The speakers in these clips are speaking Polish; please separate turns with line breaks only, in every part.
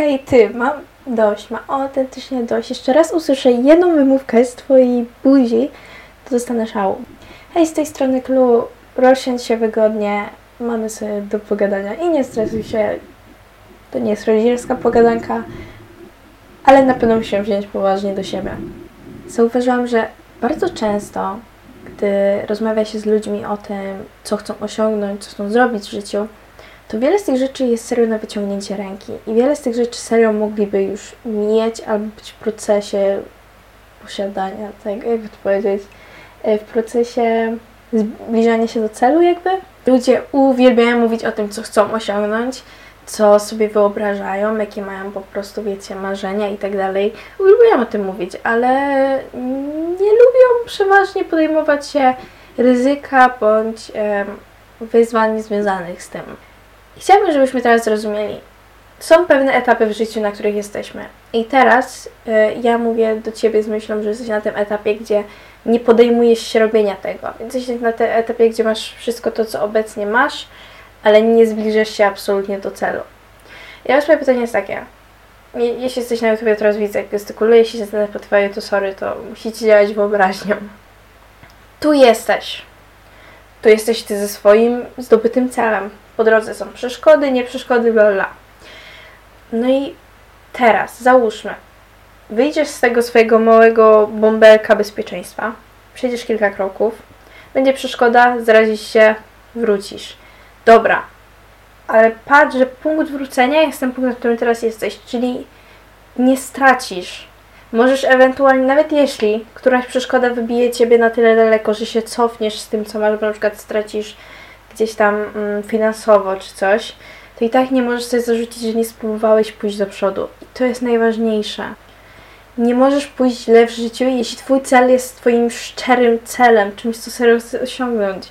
hej ty, mam dość, mam autentycznie dość. Jeszcze raz usłyszę jedną wymówkę z twojej buzi, to dostanę szału. Hej, z tej strony Klu, rozsiądź się wygodnie, mamy sobie do pogadania i nie stresuj się, to nie jest rodzicielska pogadanka, ale na pewno musimy wziąć poważnie do siebie. Zauważyłam, że bardzo często, gdy rozmawia się z ludźmi o tym, co chcą osiągnąć, co chcą zrobić w życiu, to wiele z tych rzeczy jest serio na wyciągnięcie ręki i wiele z tych rzeczy serio mogliby już mieć albo być w procesie posiadania, tak jakby to powiedzieć, e, w procesie zbliżania się do celu jakby. Ludzie uwielbiają mówić o tym, co chcą osiągnąć, co sobie wyobrażają, jakie mają po prostu, wiecie, marzenia i tak dalej. Uwielbiają o tym mówić, ale nie lubią przeważnie podejmować się ryzyka bądź e, wyzwań związanych z tym. Chciałabym, żebyśmy teraz zrozumieli. Są pewne etapy w życiu, na których jesteśmy. I teraz y, ja mówię do Ciebie z myślą, że jesteś na tym etapie, gdzie nie podejmujesz się robienia tego. Więc jesteś na tym etapie, gdzie masz wszystko to, co obecnie masz, ale nie zbliżasz się absolutnie do celu. Ja już moje pytanie jest takie. Jeśli jesteś na YouTube, teraz widzę, jak gestykuluję, jeśli się na to sorry, to musicie działać wyobraźnią. Tu jesteś. Tu jesteś Ty ze swoim zdobytym celem po drodze są przeszkody, nie przeszkody, bla, bla. No i teraz, załóżmy, wyjdziesz z tego swojego małego bąbelka bezpieczeństwa, przejdziesz kilka kroków, będzie przeszkoda, zarazisz się, wrócisz. Dobra, ale patrz, że punkt wrócenia jest ten punkt, na którym teraz jesteś, czyli nie stracisz. Możesz ewentualnie, nawet jeśli któraś przeszkoda wybije ciebie na tyle daleko, że się cofniesz z tym, co masz, bo na przykład stracisz gdzieś tam mm, finansowo czy coś, to i tak nie możesz sobie zarzucić, że nie spróbowałeś pójść do przodu. I to jest najważniejsze. Nie możesz pójść źle w życiu, jeśli twój cel jest twoim szczerym celem, czymś, co serio chcesz osiągnąć.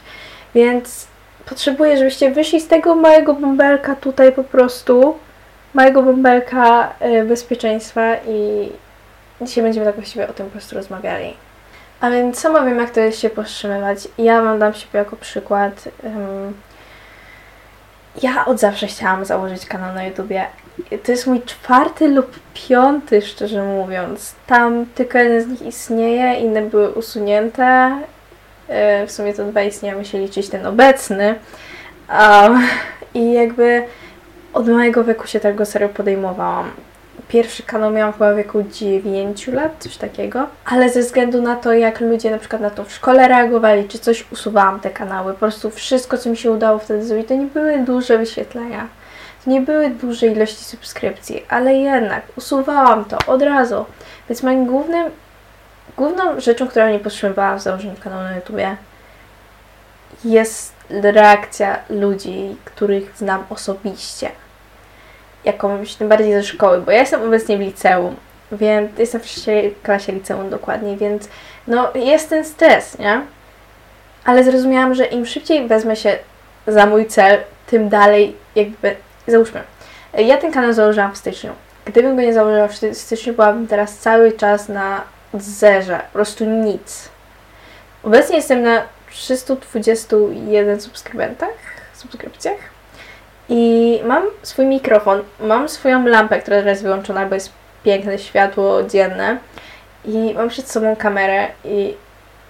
Więc potrzebuję, żebyście wyszli z tego małego bąbelka tutaj po prostu, małego bąbelka y, bezpieczeństwa i dzisiaj będziemy tak właściwie o tym po prostu rozmawiali. A więc sama wiem, jak to jest się powstrzymywać. Ja wam dam siebie jako przykład. Ja od zawsze chciałam założyć kanał na YouTubie. To jest mój czwarty lub piąty, szczerze mówiąc. Tam tylko jeden z nich istnieje, inne były usunięte. E, w sumie to dwa istnieją, się liczyć ten obecny. I jakby od mojego wieku się tego serio podejmowałam pierwszy kanał miałam chyba w wieku 9 lat, coś takiego, ale ze względu na to, jak ludzie na przykład na to w szkole reagowali, czy coś usuwałam te kanały, po prostu wszystko, co mi się udało wtedy zrobić, to nie były duże wyświetlenia, to nie były duże ilości subskrypcji, ale jednak usuwałam to od razu, więc moim głównym, główną rzeczą, która mnie powstrzymywała w założeniu kanału na YouTubie jest reakcja ludzi, których znam osobiście jakąś, tym bardziej ze szkoły, bo ja jestem obecnie w liceum, więc jestem w klasie liceum dokładnie, więc no jest ten stres, nie? Ale zrozumiałam, że im szybciej wezmę się za mój cel, tym dalej jakby, załóżmy, ja ten kanał założyłam w styczniu. Gdybym go nie założyła w styczniu, byłabym teraz cały czas na zerze, po prostu nic. Obecnie jestem na 321 subskrybentach, subskrypcjach. I mam swój mikrofon, mam swoją lampę, która teraz jest wyłączona, bo jest piękne światło dzienne. I mam przed sobą kamerę i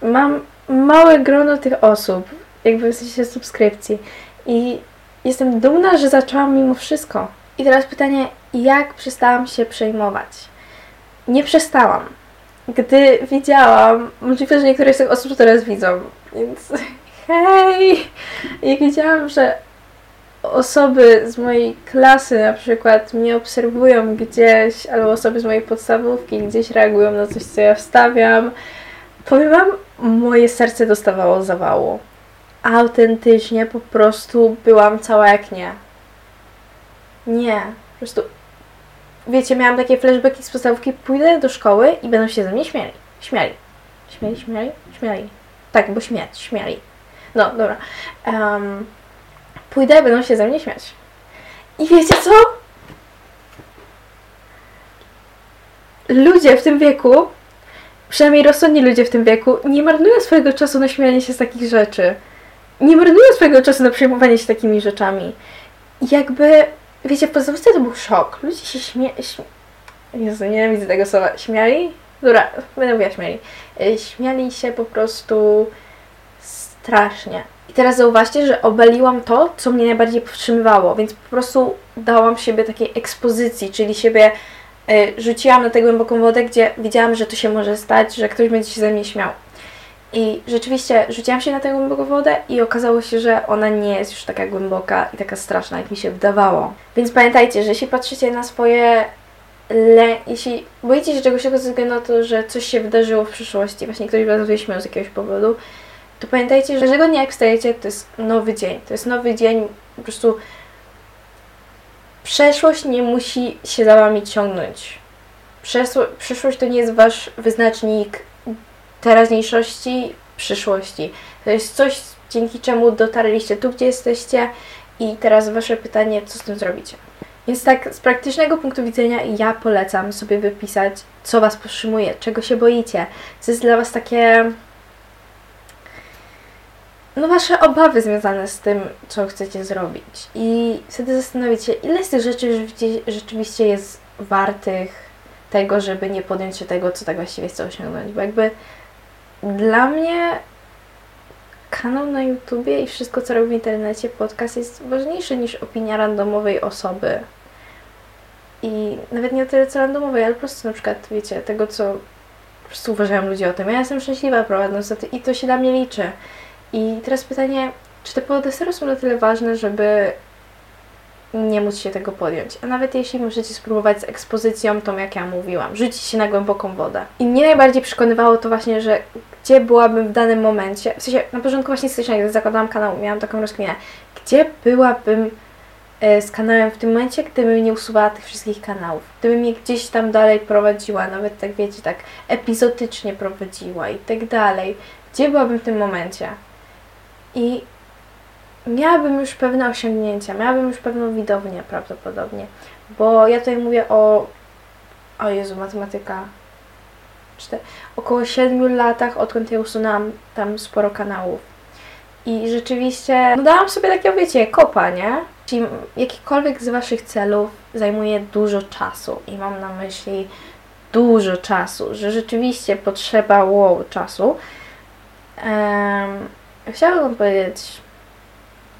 mam małe grono tych osób, jakby w sensie subskrypcji. I jestem dumna, że zaczęłam mimo wszystko. I teraz pytanie, jak przestałam się przejmować? Nie przestałam. Gdy widziałam, możliwe, że niektóre z tych osób teraz widzą, więc hej! Jak widziałam, że osoby z mojej klasy na przykład mnie obserwują gdzieś, albo osoby z mojej podstawówki gdzieś reagują na coś, co ja wstawiam, powiem Wam, moje serce dostawało zawału. Autentycznie po prostu byłam cała jak nie. Nie, po prostu wiecie, miałam takie flashbacki z podstawówki, pójdę do szkoły i będą się ze mnie śmiali. Śmiali. Śmiali, śmiali, śmiali. Tak, bo śmiać, śmiali. No, dobra. Um, pójdę, będą się ze mnie śmiać. I wiecie co? Ludzie w tym wieku, przynajmniej rozsądni ludzie w tym wieku, nie marnują swojego czasu na śmianie się z takich rzeczy. Nie marnują swojego czasu na przejmowanie się takimi rzeczami. Jakby wiecie, w podstawce to był szok. Ludzie się śmie... śmie... Jezu, nienawidzę tego słowa. Śmiali? Dobra, będę mówiła śmiali. Y, Śmiali się po prostu strasznie. I teraz zauważcie, że obaliłam to, co mnie najbardziej powstrzymywało, więc po prostu dałam siebie takiej ekspozycji, czyli siebie y, rzuciłam na tę głęboką wodę, gdzie wiedziałam, że to się może stać, że ktoś będzie się ze mnie śmiał. I rzeczywiście rzuciłam się na tę głęboką wodę i okazało się, że ona nie jest już taka głęboka i taka straszna, jak mi się wydawało. Więc pamiętajcie, że jeśli patrzycie na swoje le... jeśli boicie się czegoś ze względu na to, że coś się wydarzyło w przyszłości, właśnie ktoś was wyśmiał z jakiegoś powodu, to pamiętajcie, że każdego dnia jak wstajecie, to jest nowy dzień. To jest nowy dzień, po prostu przeszłość nie musi się za wami ciągnąć. Przesło... Przyszłość to nie jest wasz wyznacznik teraźniejszości, przyszłości. To jest coś, dzięki czemu dotarliście tu, gdzie jesteście i teraz wasze pytanie, co z tym zrobicie. Więc tak, z praktycznego punktu widzenia ja polecam sobie wypisać, co was powstrzymuje, czego się boicie, co jest dla was takie no wasze obawy związane z tym, co chcecie zrobić. I wtedy zastanowić się, ile z tych rzeczy rzeczywiście jest wartych tego, żeby nie podjąć się tego, co tak właściwie chce osiągnąć. Bo jakby dla mnie kanał na YouTubie i wszystko, co robię w internecie, podcast jest ważniejszy niż opinia randomowej osoby. I nawet nie tyle co randomowej, ale po prostu na przykład, wiecie, tego, co po prostu uważają ludzie o tym. Ja jestem szczęśliwa prowadząc to i to się dla mnie liczy. I teraz pytanie, czy te powody serio są na tyle ważne, żeby nie móc się tego podjąć. A nawet jeśli możecie spróbować z ekspozycją, tą jak ja mówiłam, rzucić się na głęboką wodę. I mnie najbardziej przekonywało to właśnie, że gdzie byłabym w danym momencie, w sensie na początku właśnie stycznia, gdy zakładałam kanał, miałam taką rozkminę, gdzie byłabym e, z kanałem w tym momencie, gdybym nie usuwała tych wszystkich kanałów. Gdybym je gdzieś tam dalej prowadziła, nawet tak wiecie, tak epizotycznie prowadziła i tak dalej. Gdzie byłabym w tym momencie? I miałabym już pewne osiągnięcia, miałabym już pewną widownię prawdopodobnie, bo ja tutaj mówię o, o Jezu, matematyka, cztery, około 7 latach, odkąd ja usunęłam tam sporo kanałów. I rzeczywiście, no dałam sobie takiego, wiecie, kopa, nie? Czyli jakikolwiek z Waszych celów zajmuje dużo czasu i mam na myśli dużo czasu, że rzeczywiście potrzeba wow czasu. Um, chciałabym powiedzieć,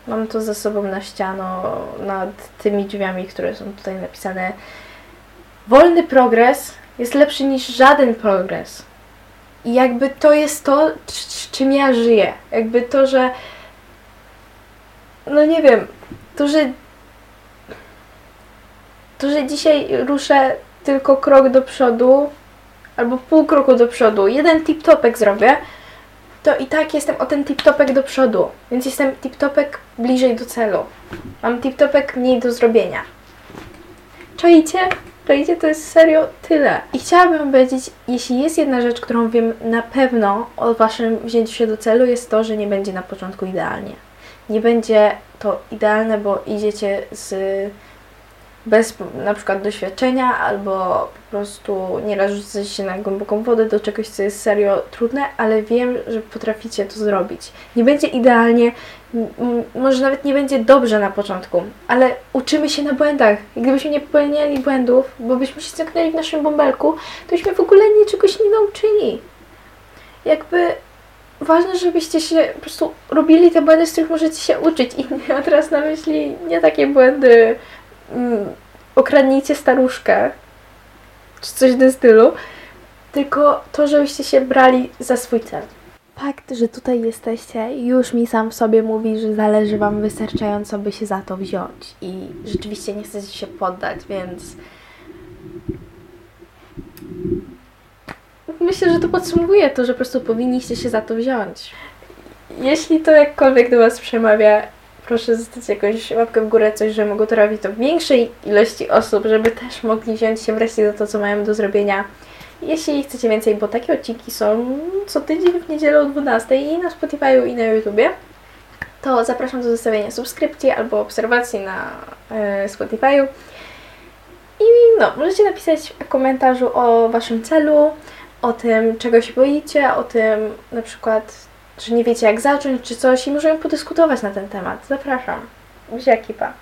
Mam to ze sobą na ściano nad tymi drzwiami, które są tutaj napisane. Wolny progres jest lepszy niż żaden progres. I jakby to jest to, czym ja żyję. Jakby to, że. No nie wiem, to, że. To, że dzisiaj ruszę tylko krok do przodu, albo pół kroku do przodu, jeden tip-topek zrobię, to i tak jestem o ten tip-topek do przodu, więc jestem tip-topek bliżej do celu. Mam tip-topek mniej do zrobienia. Czajcie? Czajcie? To jest serio tyle. I chciałabym powiedzieć, jeśli jest jedna rzecz, którą wiem na pewno o Waszym wzięciu się do celu, jest to, że nie będzie na początku idealnie. Nie będzie to idealne, bo idziecie z bez na przykład doświadczenia albo po prostu nieraz rzucać się na głęboką wodę do czegoś, co jest serio trudne, ale wiem, że potraficie to zrobić. Nie będzie idealnie, może nawet nie będzie dobrze na początku, ale uczymy się na błędach. Gdybyśmy nie popełniali błędów, bo byśmy się zamknęli w naszym bąbelku, to byśmy w ogóle niczegoś nie nauczyli. Jakby ważne, żebyście się po prostu robili te błędy, z których możecie się uczyć. I ja teraz na myśli nie takie błędy mm, okradnijcie staruszkę, czy coś w tym stylu, tylko to, żebyście się brali za swój cel. Fakt, że tutaj jesteście, już mi sam w sobie mówi, że zależy Wam wystarczająco, by się za to wziąć. I rzeczywiście nie chcecie się poddać, więc. Myślę, że to podsumowuje to, że po prostu powinniście się za to wziąć. Jeśli to jakkolwiek do Was przemawia, proszę zostawić jakąś łapkę w górę, coś, że mogą to robić w większej ilości osób, żeby też mogli wziąć się wreszcie za to, co mają do zrobienia. Jeśli chcecie więcej, bo takie odcinki są co tydzień w niedzielę o 12 i na Spotify i na YouTubie, to zapraszam do zostawienia subskrypcji albo obserwacji na e, Spotify'u. I no, możecie napisać w komentarzu o Waszym celu, o tym, czego się boicie, o tym na przykład że nie wiecie jak zacząć czy coś i możemy podyskutować na ten temat. Zapraszam. Buziaki, pa.